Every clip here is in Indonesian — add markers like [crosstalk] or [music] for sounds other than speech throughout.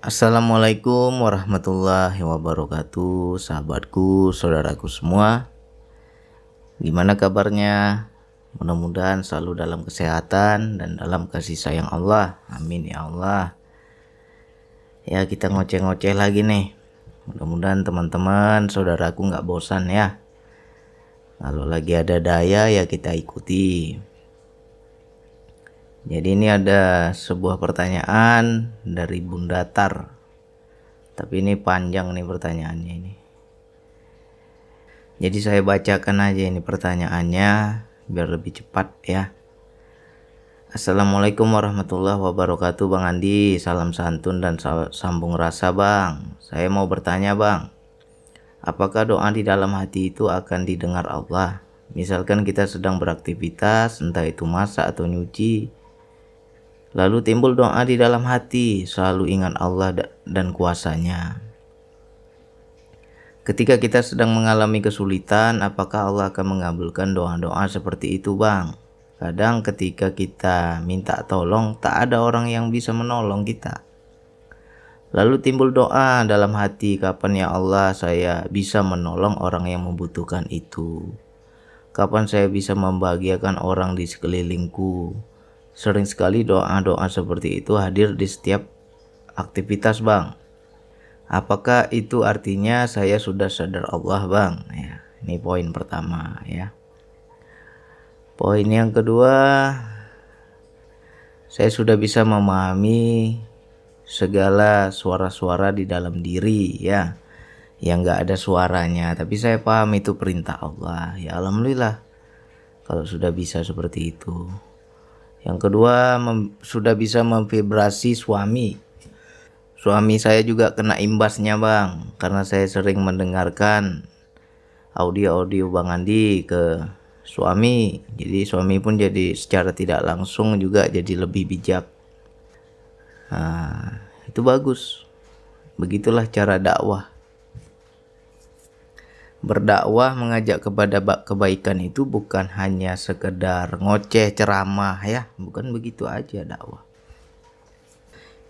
Assalamualaikum warahmatullahi wabarakatuh Sahabatku, saudaraku semua. Gimana kabarnya? Mudah-mudahan selalu dalam kesehatan dan dalam kasih sayang Allah. Amin ya Allah. Ya kita ngoceh-ngoceh lagi nih. Mudah-mudahan teman-teman, saudaraku nggak bosan ya. Kalau lagi ada daya ya kita ikuti jadi ini ada sebuah pertanyaan dari Bunda Tar. Tapi ini panjang nih pertanyaannya ini. Jadi saya bacakan aja ini pertanyaannya biar lebih cepat ya. Assalamualaikum warahmatullahi wabarakatuh Bang Andi Salam santun dan sambung rasa Bang Saya mau bertanya Bang Apakah doa di dalam hati itu akan didengar Allah? Misalkan kita sedang beraktivitas Entah itu masak atau nyuci Lalu timbul doa di dalam hati, selalu ingat Allah dan kuasanya. Ketika kita sedang mengalami kesulitan, apakah Allah akan mengabulkan doa-doa seperti itu, Bang? Kadang ketika kita minta tolong, tak ada orang yang bisa menolong kita. Lalu timbul doa dalam hati, kapan ya Allah saya bisa menolong orang yang membutuhkan itu? Kapan saya bisa membahagiakan orang di sekelilingku? Sering sekali doa-doa seperti itu hadir di setiap aktivitas bang. Apakah itu artinya saya sudah sadar Allah bang? Ya, ini poin pertama ya. Poin yang kedua, saya sudah bisa memahami segala suara-suara di dalam diri ya yang nggak ada suaranya tapi saya paham itu perintah Allah ya alhamdulillah kalau sudah bisa seperti itu yang kedua sudah bisa memvibrasi suami. Suami saya juga kena imbasnya bang, karena saya sering mendengarkan audio-audio Bang Andi ke suami. Jadi suami pun jadi secara tidak langsung juga jadi lebih bijak. Nah, itu bagus. Begitulah cara dakwah berdakwah mengajak kepada kebaikan itu bukan hanya sekedar ngoceh ceramah ya. Bukan begitu aja dakwah.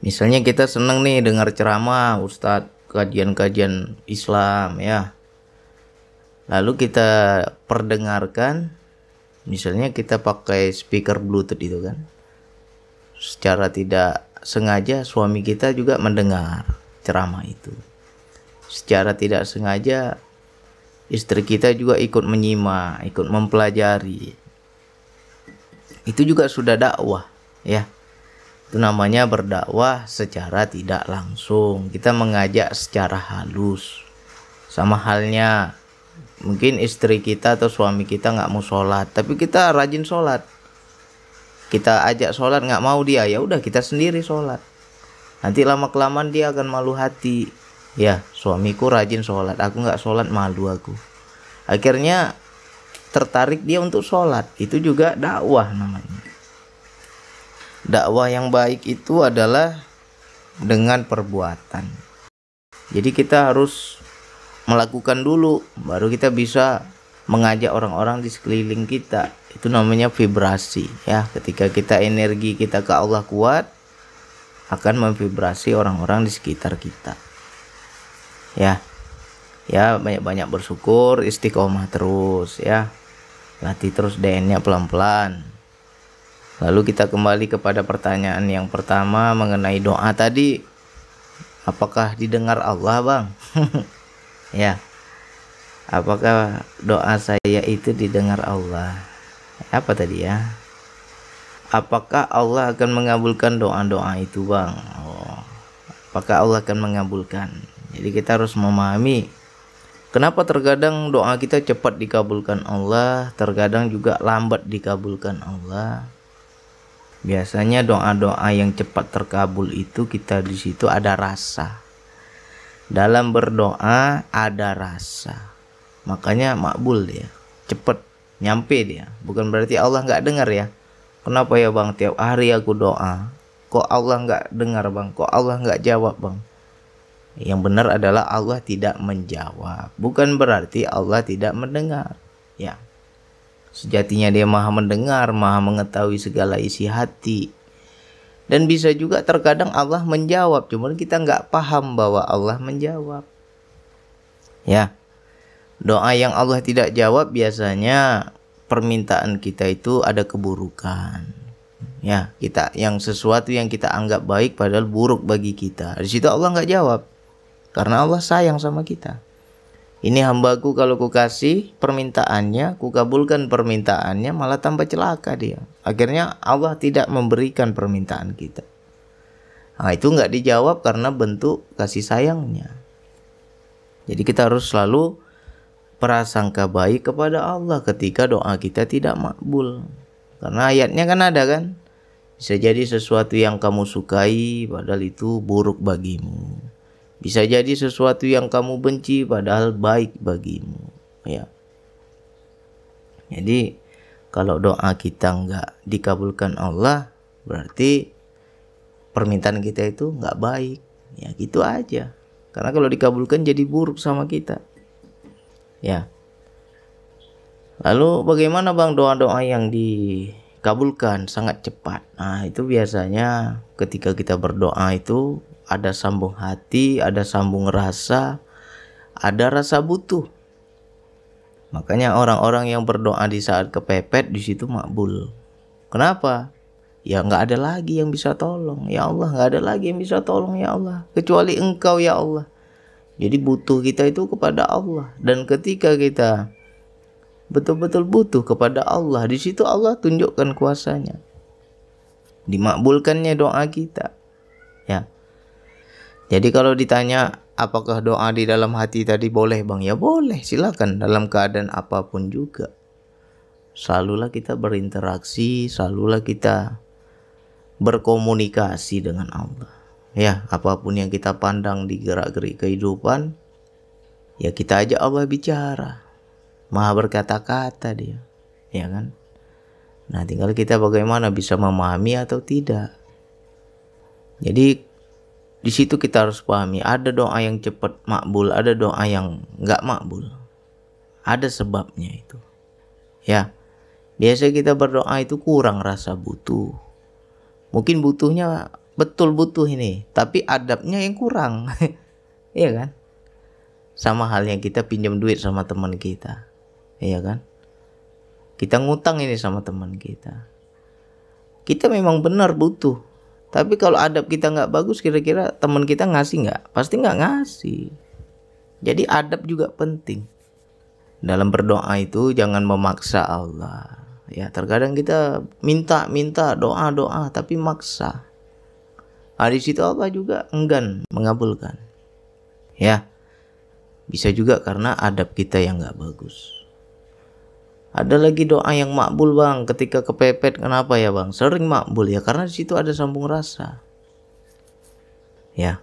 Misalnya kita seneng nih dengar ceramah ustadz kajian-kajian Islam ya. Lalu kita perdengarkan misalnya kita pakai speaker bluetooth itu kan. Secara tidak sengaja suami kita juga mendengar ceramah itu. Secara tidak sengaja istri kita juga ikut menyimak, ikut mempelajari. Itu juga sudah dakwah, ya. Itu namanya berdakwah secara tidak langsung. Kita mengajak secara halus. Sama halnya mungkin istri kita atau suami kita nggak mau sholat, tapi kita rajin sholat. Kita ajak sholat nggak mau dia, ya udah kita sendiri sholat. Nanti lama kelamaan dia akan malu hati ya suamiku rajin sholat. Aku nggak sholat malu aku. Akhirnya tertarik dia untuk sholat. Itu juga dakwah namanya. Dakwah yang baik itu adalah dengan perbuatan. Jadi kita harus melakukan dulu baru kita bisa mengajak orang-orang di sekeliling kita. Itu namanya vibrasi ya. Ketika kita energi kita ke Allah kuat akan memvibrasi orang-orang di sekitar kita ya. Ya banyak-banyak bersyukur istiqomah terus ya. Latih terus DN-nya pelan-pelan. Lalu kita kembali kepada pertanyaan yang pertama mengenai doa tadi. Apakah didengar Allah bang? [laughs] Ya. Apakah doa saya itu didengar Allah? Apa tadi ya? Apakah Allah akan mengabulkan doa-doa itu bang? Oh, apakah Allah akan mengabulkan jadi kita harus memahami kenapa terkadang doa kita cepat dikabulkan Allah, terkadang juga lambat dikabulkan Allah. Biasanya doa-doa yang cepat terkabul itu kita di situ ada rasa. Dalam berdoa ada rasa. Makanya makbul dia, cepat nyampe dia. Bukan berarti Allah nggak dengar ya. Kenapa ya bang tiap hari aku doa, kok Allah nggak dengar bang, kok Allah nggak jawab bang? Yang benar adalah Allah tidak menjawab. Bukan berarti Allah tidak mendengar. Ya. Sejatinya dia maha mendengar, maha mengetahui segala isi hati. dan bisa juga terkadang Allah menjawab cuman kita nggak paham bahwa Allah menjawab ya doa yang Allah tidak jawab biasanya permintaan kita itu ada keburukan ya kita yang sesuatu yang kita anggap baik padahal buruk bagi kita di situ Allah nggak jawab karena Allah sayang sama kita ini hambaku kalau ku kasih permintaannya, ku kabulkan permintaannya, malah tambah celaka dia. Akhirnya Allah tidak memberikan permintaan kita. Nah, itu nggak dijawab karena bentuk kasih sayangnya. Jadi kita harus selalu prasangka baik kepada Allah ketika doa kita tidak makbul. Karena ayatnya kan ada kan. Bisa jadi sesuatu yang kamu sukai padahal itu buruk bagimu bisa jadi sesuatu yang kamu benci padahal baik bagimu, ya. Jadi kalau doa kita nggak dikabulkan Allah, berarti permintaan kita itu nggak baik. Ya gitu aja. Karena kalau dikabulkan jadi buruk sama kita. Ya. Lalu bagaimana bang doa-doa yang dikabulkan sangat cepat? Nah itu biasanya ketika kita berdoa itu ada sambung hati, ada sambung rasa, ada rasa butuh. Makanya orang-orang yang berdoa di saat kepepet di situ makbul. Kenapa? Ya nggak ada lagi yang bisa tolong. Ya Allah nggak ada lagi yang bisa tolong ya Allah. Kecuali Engkau ya Allah. Jadi butuh kita itu kepada Allah. Dan ketika kita betul-betul butuh kepada Allah, di situ Allah tunjukkan kuasanya. Dimakbulkannya doa kita. Ya. Jadi kalau ditanya apakah doa di dalam hati tadi boleh bang? Ya boleh, silakan dalam keadaan apa pun juga. Selalulah kita berinteraksi, selalulah kita berkomunikasi dengan Allah. Ya, apa pun yang kita pandang di gerak-gerik kehidupan, ya kita ajak Allah bicara. Maha berkata-kata dia, ya kan? Nah, tinggal kita bagaimana bisa memahami atau tidak. Jadi di situ kita harus pahami ada doa yang cepat makbul, ada doa yang nggak makbul. Ada sebabnya itu. Ya. Biasa kita berdoa itu kurang rasa butuh. Mungkin butuhnya betul butuh ini, tapi adabnya yang kurang. [laughs] Iya kan? Sama halnya kita pinjam duit sama teman kita. Iya kan? Kita ngutang ini sama teman kita. Kita memang benar butuh, tapi kalau adab kita nggak bagus, kira-kira teman kita ngasih nggak? Pasti nggak ngasih. Jadi adab juga penting. Dalam berdoa itu jangan memaksa Allah. Ya terkadang kita minta minta doa doa tapi maksa. Nah, di situ Allah juga enggan mengabulkan. Ya bisa juga karena adab kita yang nggak bagus. Ada lagi doa yang makbul bang ketika kepepet kenapa ya bang? Sering makbul ya karena di situ ada sambung rasa. Ya,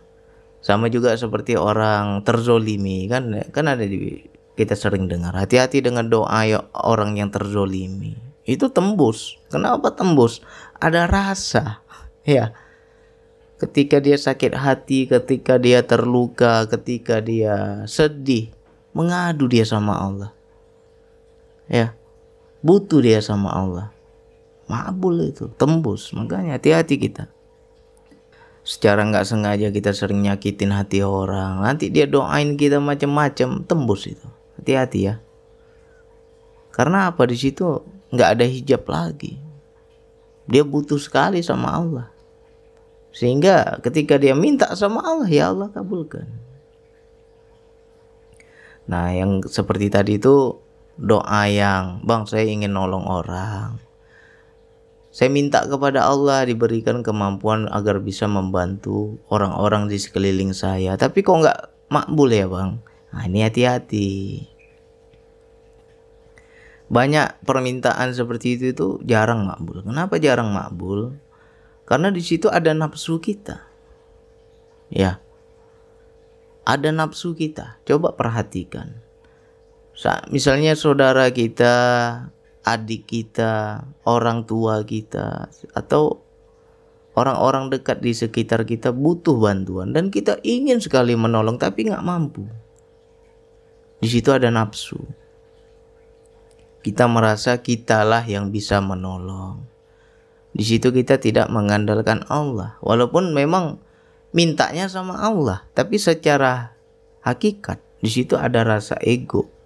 sama juga seperti orang terzolimi kan kan ada di kita sering dengar hati-hati dengan doa ya orang yang terzolimi itu tembus. Kenapa tembus? Ada rasa [laughs] ya. Ketika dia sakit hati, ketika dia terluka, ketika dia sedih, mengadu dia sama Allah ya butuh dia sama Allah. Mabul itu tembus. Makanya hati-hati kita. Secara nggak sengaja kita sering nyakitin hati orang nanti dia doain kita macam-macam tembus itu. Hati-hati ya. Karena apa? Di situ nggak ada hijab lagi. Dia butuh sekali sama Allah. Sehingga ketika dia minta sama Allah ya Allah kabulkan. Nah yang seperti tadi itu doa yang bang saya ingin nolong orang. Saya minta kepada Allah diberikan kemampuan agar bisa membantu orang-orang di sekeliling saya. Tapi kok nggak makbul ya bang? Nah ini hati-hati. Banyak permintaan seperti itu itu jarang makbul. Kenapa jarang makbul? Karena di situ ada nafsu kita. Ya. Ada nafsu kita. Coba perhatikan misalnya saudara kita, adik kita, orang tua kita, atau orang-orang dekat di sekitar kita butuh bantuan dan kita ingin sekali menolong tapi nggak mampu. Di situ ada nafsu. Kita merasa kitalah yang bisa menolong. Di situ kita tidak mengandalkan Allah, walaupun memang mintanya sama Allah, tapi secara hakikat di situ ada rasa ego.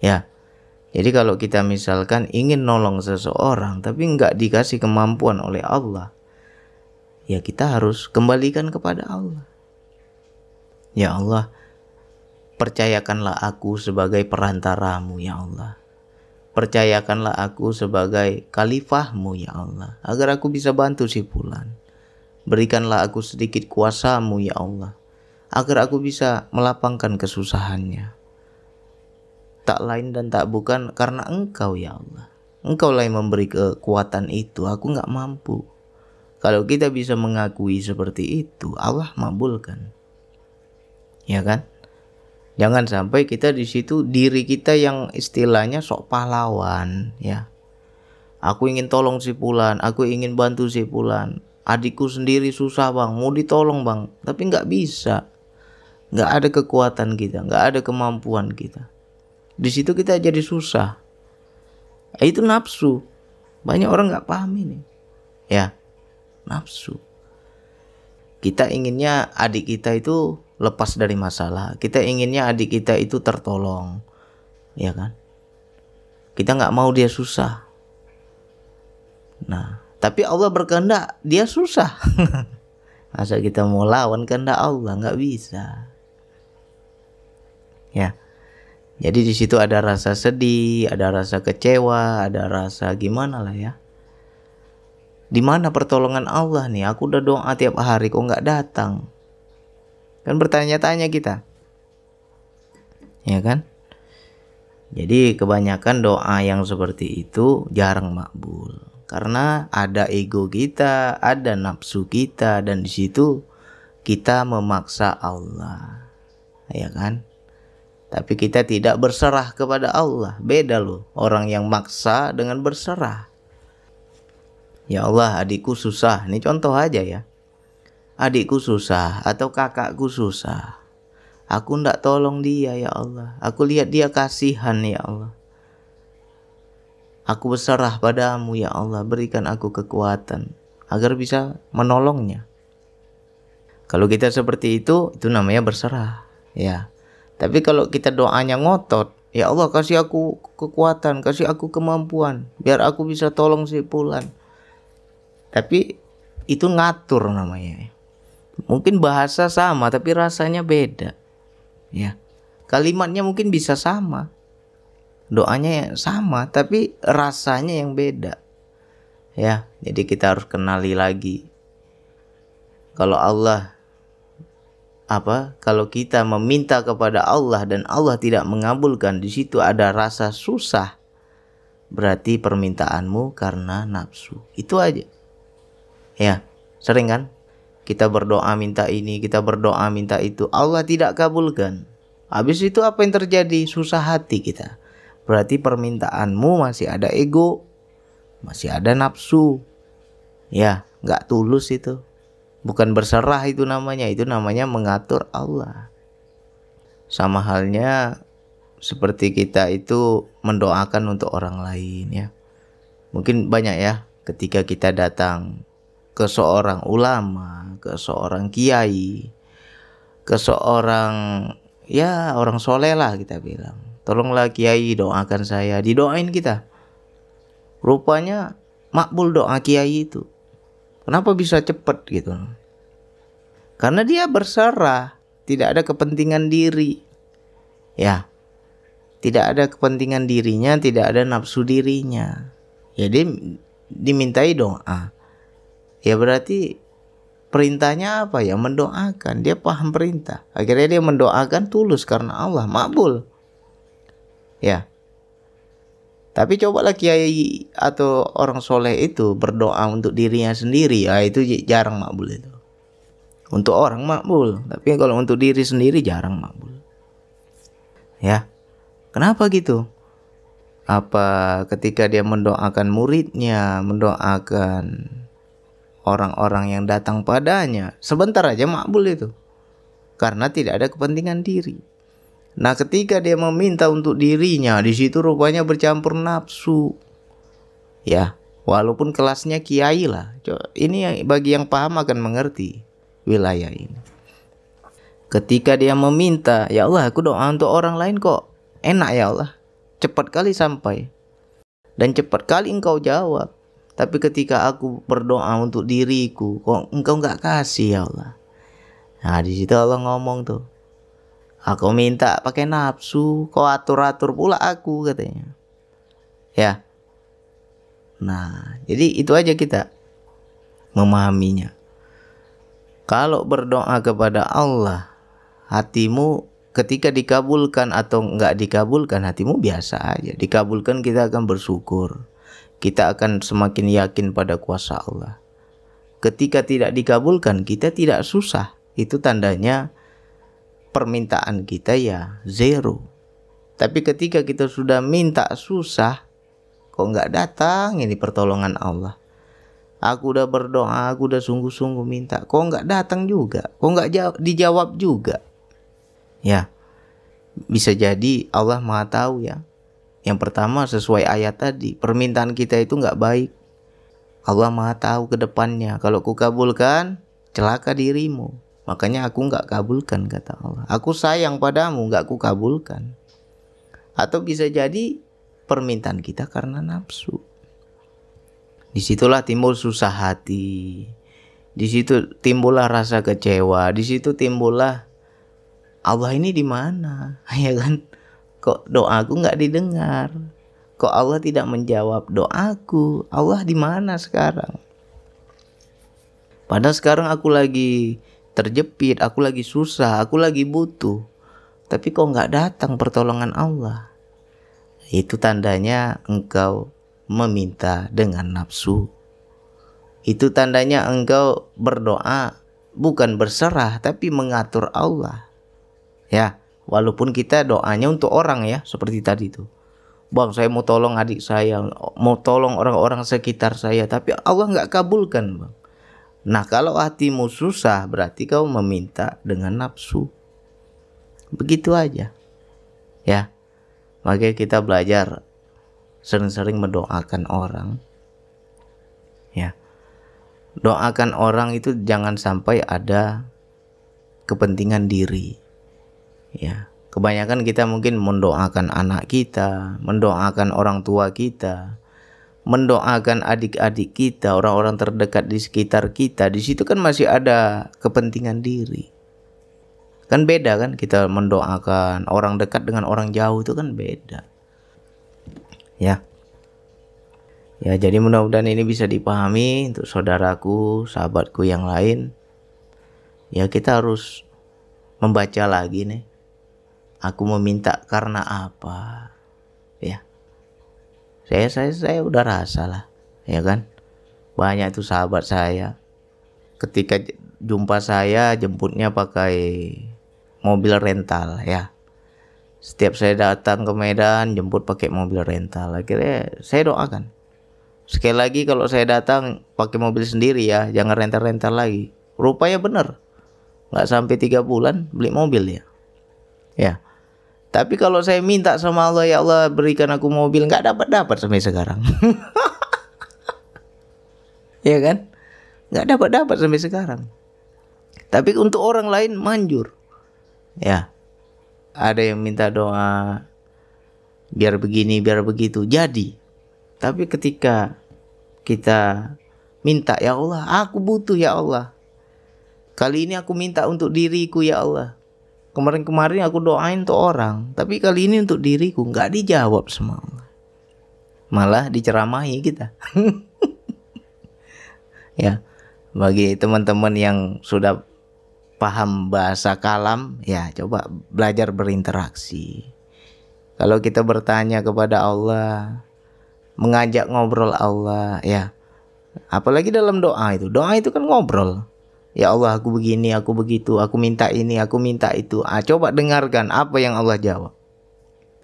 Ya. Jadi kalau kita misalkan ingin nolong seseorang tapi nggak dikasih kemampuan oleh Allah, ya kita harus kembalikan kepada Allah. Ya Allah, percayakanlah aku sebagai perantaramu ya Allah. Percayakanlah aku sebagai khalifahmu ya Allah, agar aku bisa bantu si Fulan. Berikanlah aku sedikit kuasamu ya Allah, agar aku bisa melapangkan kesusahannya. Tak lain dan tak bukan karena engkau ya Allah. Engkau lah yang memberi kekuatan itu, aku nggak mampu. Kalau kita bisa mengakui seperti itu, Allah mabulkan. Ya kan? Jangan sampai kita di situ diri kita yang istilahnya sok pahlawan ya. Aku ingin tolong si Pulan, aku ingin bantu si Pulan. Adikku sendiri susah bang, mau ditolong bang, tapi nggak bisa. Nggak ada kekuatan kita, nggak ada kemampuan kita. Di situ kita jadi susah. Itu nafsu. Banyak orang nggak paham ini. Ya, nafsu. Kita inginnya adik kita itu lepas dari masalah. Kita inginnya adik kita itu tertolong, ya kan? Kita nggak mau dia susah. Nah, tapi Allah berkehendak dia susah. [laughs] Masa kita mau lawan kehendak Allah nggak bisa. Ya. Jadi di situ ada rasa sedih, ada rasa kecewa, ada rasa gimana lah ya. Di mana pertolongan Allah nih? Aku udah doa tiap hari kok nggak datang. Kan bertanya-tanya kita. Ya kan? Jadi kebanyakan doa yang seperti itu jarang makbul. Karena ada ego kita, ada nafsu kita dan di situ kita memaksa Allah. Ya kan? Tapi kita tidak berserah kepada Allah. Beda loh orang yang maksa dengan berserah. Ya Allah adikku susah. Ini contoh aja ya adikku susah atau kakakku susah. Aku ndak tolong dia ya Allah. Aku lihat dia kasihan ya Allah. Aku berserah padamu ya Allah. Berikan aku kekuatan agar bisa menolongnya. Kalau kita seperti itu, itu namanya berserah. Ya. Tapi kalau kita doanya ngotot, ya Allah kasih aku kekuatan, kasih aku kemampuan, biar aku bisa tolong si Pulan. Tapi itu ngatur namanya. Mungkin bahasa sama tapi rasanya beda. Ya. Kalimatnya mungkin bisa sama. Doanya sama tapi rasanya yang beda. Ya, jadi kita harus kenali lagi. Kalau Allah apa? Kalau kita meminta kepada Allah dan Allah tidak mengabulkan, di situ ada rasa susah. Berarti permintaanmu karena nafsu. Itu aja. Ya, sering kan? Kita berdoa minta ini, kita berdoa minta itu. Allah tidak kabulkan. Habis itu apa yang terjadi? Susah hati kita. Berarti permintaanmu masih ada ego, masih ada nafsu. Ya, nggak tulus itu. Bukan berserah itu namanya, itu namanya mengatur Allah. Sama halnya seperti kita itu mendoakan untuk orang lain ya. Mungkin banyak ya ketika kita datang ke seorang ulama, ke seorang kiai, ke seorang ya orang soleh lah kita bilang. Tolonglah kiai doakan saya, didoain kita. Rupanya makbul doa kiai itu. Kenapa bisa cepet gitu? Karena dia berserah, tidak ada kepentingan diri. Ya, tidak ada kepentingan dirinya, tidak ada nafsu dirinya. Jadi ya, dimintai doa ya berarti perintahnya apa ya mendoakan dia paham perintah akhirnya dia mendoakan tulus karena Allah makbul ya tapi cobalah kiai atau orang soleh itu berdoa untuk dirinya sendiri. Ya itu jarang makbul itu. Untuk orang makbul. Tapi kalau untuk diri sendiri jarang makbul. Ya. Kenapa gitu? Apa ketika dia mendoakan muridnya mendoakan orang-orang yang datang padanya sebentar aja makbul itu. Karena tidak ada kepentingan diri. Nah, ketika dia meminta untuk dirinya, di situ rupanya bercampur nafsu. Ya, walaupun kelasnya kiai lah. Ini bagi yang paham akan mengerti wilayah ini. Ketika dia meminta ya Allah aku doa untuk orang lain kok enak ya Allah. Cepat kali sampai. Dan cepat kali engkau jawab. Tapi ketika aku berdoa untuk diriku kok engkau nggak kasih ya Allah? Nah di situ Allah ngomong tuh aku minta pakai nafsu kau atur atur pula aku katanya ya Nah, jadi itu aja kita memahaminya. Kalau berdoa kepada Allah, hatimu ketika dikabulkan atau enggak dikabulkan, hatimu biasa aja. Dikabulkan kita akan bersyukur. Kita akan semakin yakin pada kuasa Allah. Ketika tidak dikabulkan, kita tidak susah. Itu tandanya permintaan kita ya zero. Tapi ketika kita sudah minta susah, kok nggak datang ini pertolongan Allah? Aku udah berdoa aku udah sungguh-sungguh minta kok nggak datang juga? Kok nggak dijawab juga? Ya bisa jadi Allah maha tahu ya. Yang pertama sesuai ayat tadi permintaan kita itu nggak baik. Allah maha tahu ke depannya. Kalau ku kabulkan celaka dirimu makanya aku nggak kabulkan kata Allah aku sayang padamu nggak ku kabulkan atau bisa jadi permintaan kita karena nafsu. Di situlah timbul susah hati. Di situ timbullah rasa kecewa. Di situ timbullah Allah ini di mana? [laughs] Ya kan? Kok doaku nggak didengar? Kok Allah tidak menjawab doaku? Allah di mana sekarang? Padahal sekarang aku lagi terjepit, aku lagi susah, aku lagi butuh. Tapi kok nggak datang pertolongan Allah? itu tandanya engkau meminta dengan nafsu. Itu tandanya engkau berdoa bukan berserah tapi mengatur Allah. Ya, walaupun kita doanya untuk orang ya, seperti tadi itu. Bang, saya mau tolong adik saya, mau tolong orang-orang sekitar saya, tapi Allah nggak kabulkan, bang. Nah, kalau hatimu susah, berarti kau meminta dengan nafsu. Begitu aja, ya. Maka kita belajar sering-sering mendoakan orang. Ya. Doakan orang itu jangan sampai ada kepentingan diri. Ya. Kebanyakan kita mungkin mendoakan anak kita, mendoakan orang tua kita, mendoakan adik-adik kita, orang-orang terdekat di sekitar kita. Di situ kan masih ada kepentingan diri. Kan beda kan kita mendoakan orang dekat dengan orang jauh itu kan beda. Ya. Ya, jadi mudah-mudahan ini bisa dipahami untuk saudaraku, sahabatku yang lain. Ya, kita harus membaca lagi nih. Aku meminta karena apa? Ya. Saya saya saya udah rasa lah, ya kan? Banyak itu sahabat saya. Ketika jumpa saya jemputnya pakai mobil rental ya. Setiap saya datang ke Medan jemput pakai mobil rental. Akhirnya saya doakan. Sekali lagi kalau saya datang pakai mobil sendiri ya. Jangan rental-rental lagi. Rupanya bener nggak sampai tiga bulan beli mobil ya ya tapi kalau saya minta sama Allah ya Allah berikan aku mobil. Nggak dapat dapat sampai sekarang. [laughs] Ya kan? Nggak dapat dapat sampai sekarang. Tapi untuk orang lain manjur. Ya. Ada yang minta doa biar begini biar begitu. Jadi. Tapi ketika kita minta ya Allah aku butuh ya Allah. Kali ini aku minta untuk diriku ya Allah kemarin-kemarin aku doain untuk orang tapi kali ini untuk diriku nggak dijawab semua malah diceramahi kita [laughs] ya bagi teman-teman yang sudah paham bahasa kalam, ya coba belajar berinteraksi. Kalau kita bertanya kepada Allah, mengajak ngobrol Allah, ya. Apalagi dalam doa itu. Doa itu kan ngobrol. Ya Allah, aku begini, aku begitu, aku minta ini, aku minta itu. Ah, coba dengarkan apa yang Allah jawab.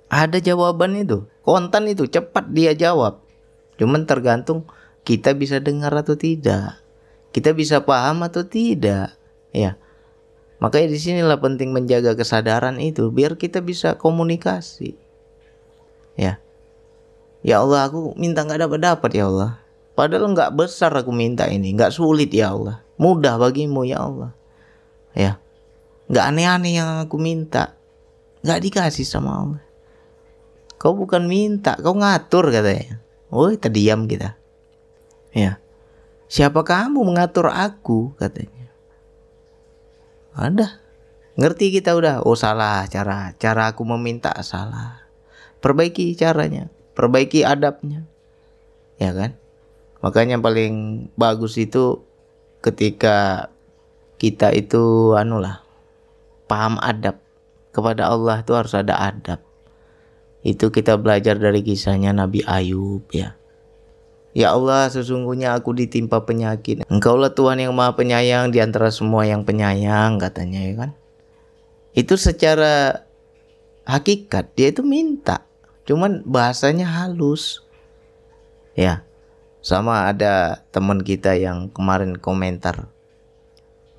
Ada jawaban itu, kontan itu, cepat dia jawab. Cuman tergantung kita bisa dengar atau tidak. Kita bisa paham atau tidak. Ya. Makanya di sinilah penting menjaga kesadaran itu biar kita bisa komunikasi. Ya. Ya Allah, aku minta nggak dapat dapat ya Allah. Padahal nggak besar aku minta ini, nggak sulit ya Allah. Mudah bagimu ya Allah. Ya, nggak aneh-aneh yang aku minta. Nggak dikasih sama Allah. Kau bukan minta, kau ngatur katanya. Oh, terdiam kita. Ya. Siapa kamu mengatur aku katanya. Ada. Ngerti kita udah. Oh salah cara. Cara aku meminta salah. Perbaiki caranya. Perbaiki adabnya. Ya kan? Makanya paling bagus itu ketika kita itu anu lah paham adab kepada Allah itu harus ada adab. Itu kita belajar dari kisahnya Nabi Ayub ya. Ya Allah, sesungguhnya aku ditimpa penyakit. Engkaulah Tuhan yang Maha Penyayang di antara semua yang penyayang, katanya ya kan. Itu secara hakikat dia itu minta. Cuman bahasanya halus. Ya. Sama ada teman kita yang kemarin komentar.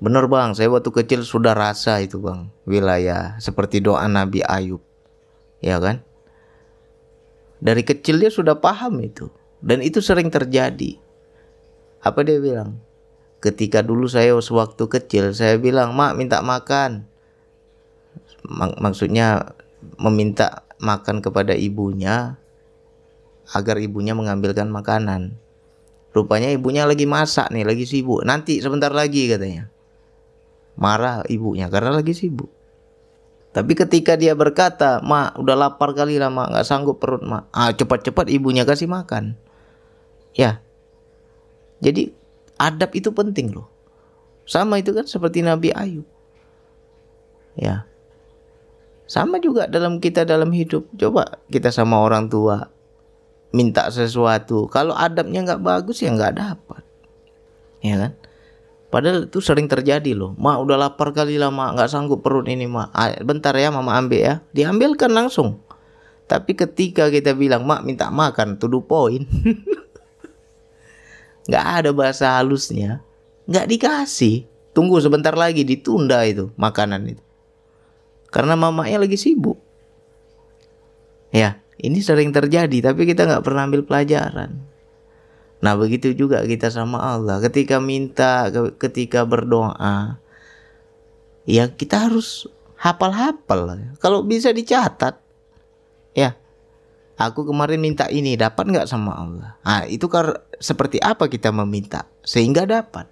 Bener bang, saya waktu kecil sudah rasa itu bang. Wilayah seperti doa Nabi Ayub. Ya kan? Dari kecil dia sudah paham itu. Dan itu sering terjadi. Apa dia bilang? Ketika dulu saya sewaktu kecil, saya bilang, Mak minta makan. Mak maksudnya meminta makan kepada ibunya agar ibunya mengambilkan makanan. Rupanya ibunya lagi masak nih, lagi sibuk. Nanti sebentar lagi katanya. Marah ibunya karena lagi sibuk. Tapi ketika dia berkata, "Mak, udah lapar kali lah, Mak, nggak sanggup perut, Mak." Ah, cepat-cepat ibunya kasih makan. Ya. Jadi adab itu penting loh. Sama itu kan seperti Nabi Ayub. Ya. Sama juga dalam kita dalam hidup. Coba kita sama orang tua minta sesuatu. Kalau adabnya nggak bagus ya nggak dapat. Ya kan? Padahal itu sering terjadi loh. Mak udah lapar kali lah mak nggak sanggup perut ini ah, bentar ya mama ambil ya. Diambilkan langsung. Tapi ketika kita bilang mak minta makan tuduh poin [laughs] nggak ada bahasa halusnya. Nggak dikasih. Tunggu sebentar lagi ditunda itu makanan itu. Karena mamanya lagi sibuk. Ya ini sering terjadi tapi kita nggak pernah ambil pelajaran. Nah begitu juga kita sama Allah. Ketika minta, ketika berdoa, ya kita harus hafal-hafal. Kalau bisa dicatat, ya. Aku kemarin minta ini dapat nggak sama Allah? Nah itu kar seperti apa kita meminta sehingga dapat.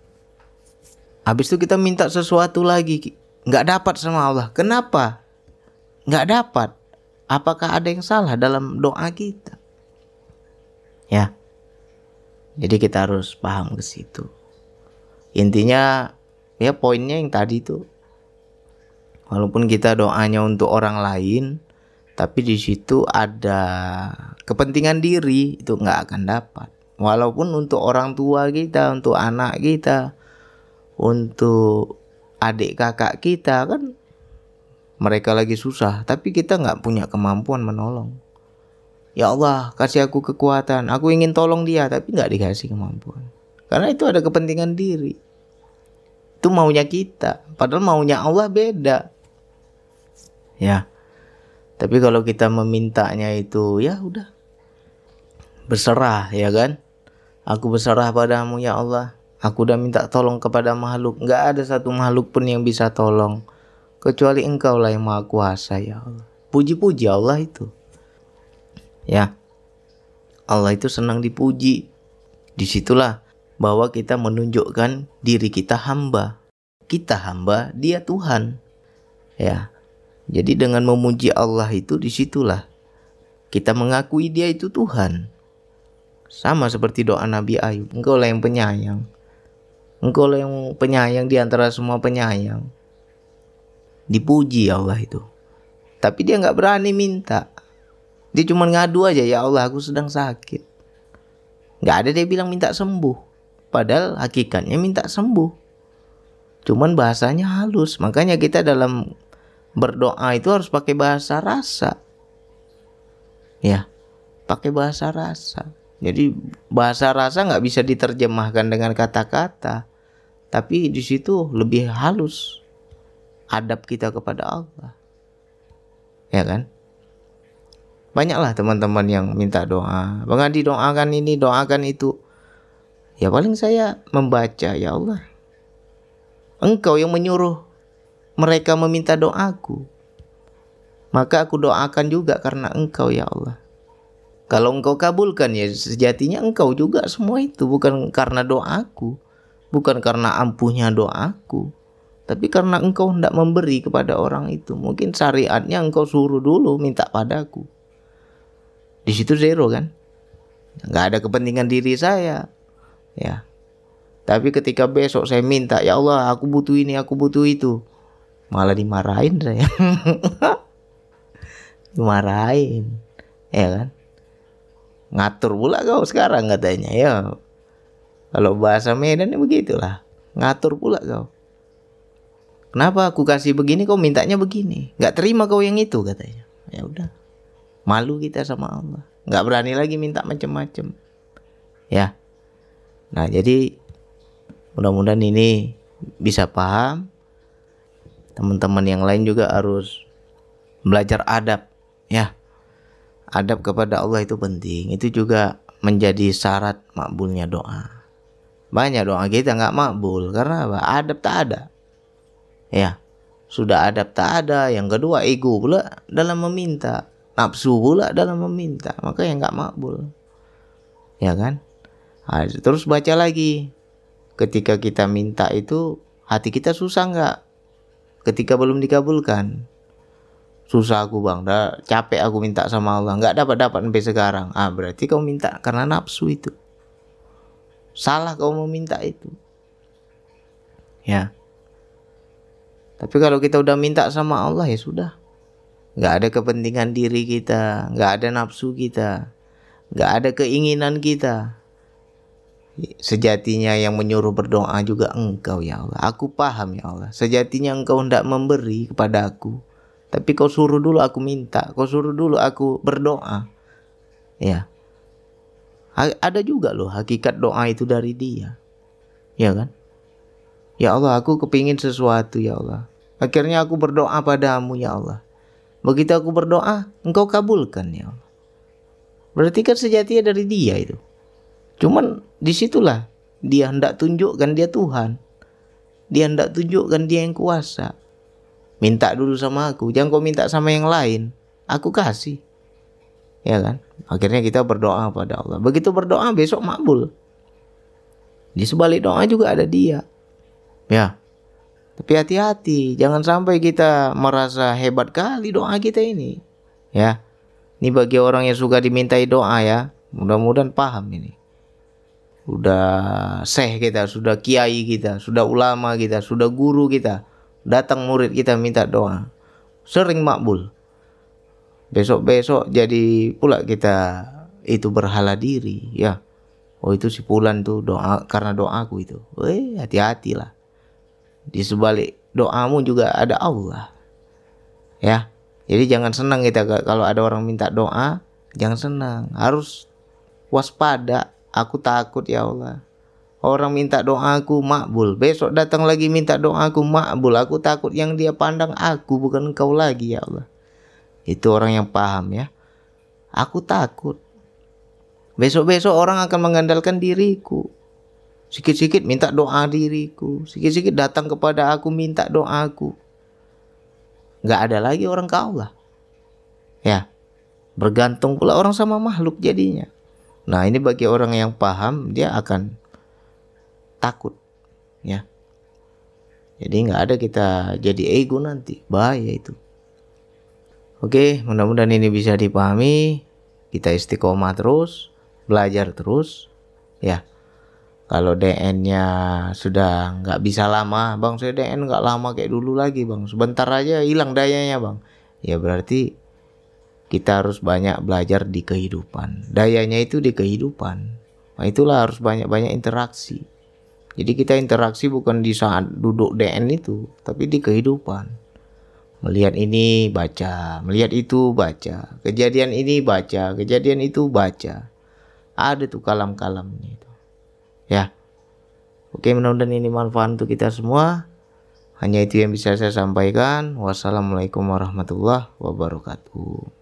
Habis itu kita minta sesuatu lagi nggak dapat sama Allah. Kenapa? Nggak dapat apakah ada yang salah dalam doa kita? Ya. Jadi kita harus paham ke situ. Intinya ya poinnya yang tadi itu walaupun kita doanya untuk orang lain tapi di situ ada kepentingan diri itu nggak akan dapat walaupun untuk orang tua kita untuk anak kita untuk adik kakak kita kan mereka lagi susah, tapi kita nggak punya kemampuan menolong. Ya Allah, kasih aku kekuatan. Aku ingin tolong dia, tapi nggak dikasih kemampuan. Karena itu ada kepentingan diri. Itu maunya kita. Padahal maunya Allah beda. Ya. Tapi kalau kita memintanya itu, ya udah. Berserah, ya kan? Aku berserah padamu ya Allah. Aku udah minta tolong kepada makhluk. Nggak ada satu makhluk pun yang bisa tolong kecuali engkau lah yang maha kuasa ya Allah. Puji-puji Allah itu. Ya. Allah itu senang dipuji. Di situlah bahwa kita menunjukkan diri kita hamba. Kita hamba, dia Tuhan. Ya. Jadi dengan memuji Allah itu di situlah kita mengakui dia itu Tuhan. Sama seperti doa Nabi Ayub. Engkau lah yang penyayang. Engkau lah yang penyayang di antara semua penyayang dipuji Allah itu. Tapi dia nggak berani minta. Dia cuma ngadu aja ya Allah aku sedang sakit. Nggak ada dia bilang minta sembuh. Padahal hakikatnya minta sembuh. Cuman bahasanya halus. Makanya kita dalam berdoa itu harus pakai bahasa rasa. Ya pakai bahasa rasa. Jadi bahasa rasa nggak bisa diterjemahkan dengan kata-kata. Tapi di situ lebih halus adab kita kepada Allah. Ya kan? Banyaklah teman-teman yang minta doa. Bang doakan ini, doakan itu. Ya paling saya membaca ya Allah. Engkau yang menyuruh mereka meminta doaku. Maka aku doakan juga karena engkau ya Allah. Kalau engkau kabulkan ya sejatinya engkau juga semua itu bukan karena doaku. Bukan karena ampuhnya doaku. Tapi karena engkau hendak memberi kepada orang itu. Mungkin syariatnya engkau suruh dulu minta padaku. Di situ zero kan. Nggak ada kepentingan diri saya. Ya. Tapi ketika besok saya minta ya Allah aku butuh ini aku butuh itu malah dimarahin saya. [laughs] Dimarahin. Ya kan? Ngatur pula kau sekarang katanya ya. Kalau bahasa Medan ya begitulah. Ngatur pula kau kenapa aku kasih begini kau mintanya begini nggak terima kau yang itu katanya ya udah malu kita sama Allah nggak berani lagi minta macam-macam ya Nah, jadi mudah-mudahan ini bisa paham. Teman-teman yang lain juga harus belajar adab ya. Adab kepada Allah itu penting. Itu juga menjadi syarat makbulnya doa. Banyak doa kita nggak makbul karena apa? Adab tak ada. Ya, sudah adab tak ada. Yang kedua ego pula dalam meminta, nafsu pula dalam meminta, maka yang nggak makbul. Ya kan? Nah, terus baca lagi. Ketika kita minta itu hati kita susah nggak? Ketika belum dikabulkan. Susah aku bang, dah capek aku minta sama Allah, nggak dapat dapat sampai sekarang. Ah berarti kau minta karena nafsu itu. Salah kau mau minta itu. Ya. Tapi kalau kita udah minta sama Allah ya sudah. Nggak ada kepentingan diri kita, nggak ada nafsu kita, nggak ada keinginan kita Sejatinya yang menyuruh berdoa juga engkau ya Allah. Aku paham ya Allah. Sejatinya engkau hendak memberi kepada aku. Tapi kau suruh dulu aku minta. Kau suruh dulu aku berdoa. Ya. Ada juga loh hakikat doa itu dari dia. Ya kan? Ya Allah aku kepingin sesuatu ya Allah. Akhirnya aku berdoa padamu ya Allah. Begitu aku berdoa, engkau kabulkan ya Allah. Berarti kan sejatinya dari dia itu. Cuman di situlah dia hendak tunjukkan dia Tuhan. Dia hendak tunjukkan dia yang kuasa. Minta dulu sama aku, jangan kau minta sama yang lain. Aku kasih. Ya kan? Akhirnya kita berdoa pada Allah. Begitu berdoa besok makbul. Di sebalik doa juga ada dia. Ya. Tapi hati-hati, jangan sampai kita merasa hebat kali doa kita ini. Ya. Ini bagi orang yang suka dimintai doa ya. Mudah-mudahan paham ini sudah seh kita, sudah kiai kita, sudah ulama kita, sudah guru kita, datang murid kita minta doa, sering makbul. Besok-besok jadi pula kita itu berhala diri, ya. Oh itu si Pulan tuh doa karena doaku itu. Weh hati-hatilah. Di sebalik doamu juga ada Allah. Ya. Jadi jangan senang kita kalau ada orang minta doa, jangan senang. Harus waspada Aku takut ya Allah. Orang minta doaku makbul. Besok datang lagi minta doaku makbul. Aku takut yang dia pandang aku bukan engkau lagi ya Allah. Itu orang yang paham ya. Aku takut. Besok-besok orang akan mengandalkan diriku. Sikit-sikit minta doa diriku. Sikit-sikit datang kepada aku minta doaku. Gak ada lagi orang ke Allah. Ya. Bergantung pula orang sama makhluk jadinya. Nah, ini bagi orang yang paham dia akan takut ya. Jadi nggak ada kita jadi ego nanti, bahaya itu. Oke, mudah-mudahan ini bisa dipahami. Kita istiqomah terus, belajar terus, ya. Kalau DN-nya sudah nggak bisa lama, bang saya DN nggak lama kayak dulu lagi bang. Sebentar aja hilang dayanya bang. Ya berarti kita harus banyak belajar di kehidupan. Dayanya itu di kehidupan. Nah, itulah harus banyak-banyak interaksi. Jadi kita interaksi bukan di saat duduk DN itu, tapi di kehidupan. Melihat ini baca, melihat itu baca, kejadian ini baca, kejadian itu baca. Ada tuh kalam-kalamnya itu. Ya. Oke, mudah-mudahan ini manfaat untuk kita semua. Hanya itu yang bisa saya sampaikan. Wassalamualaikum warahmatullahi wabarakatuh.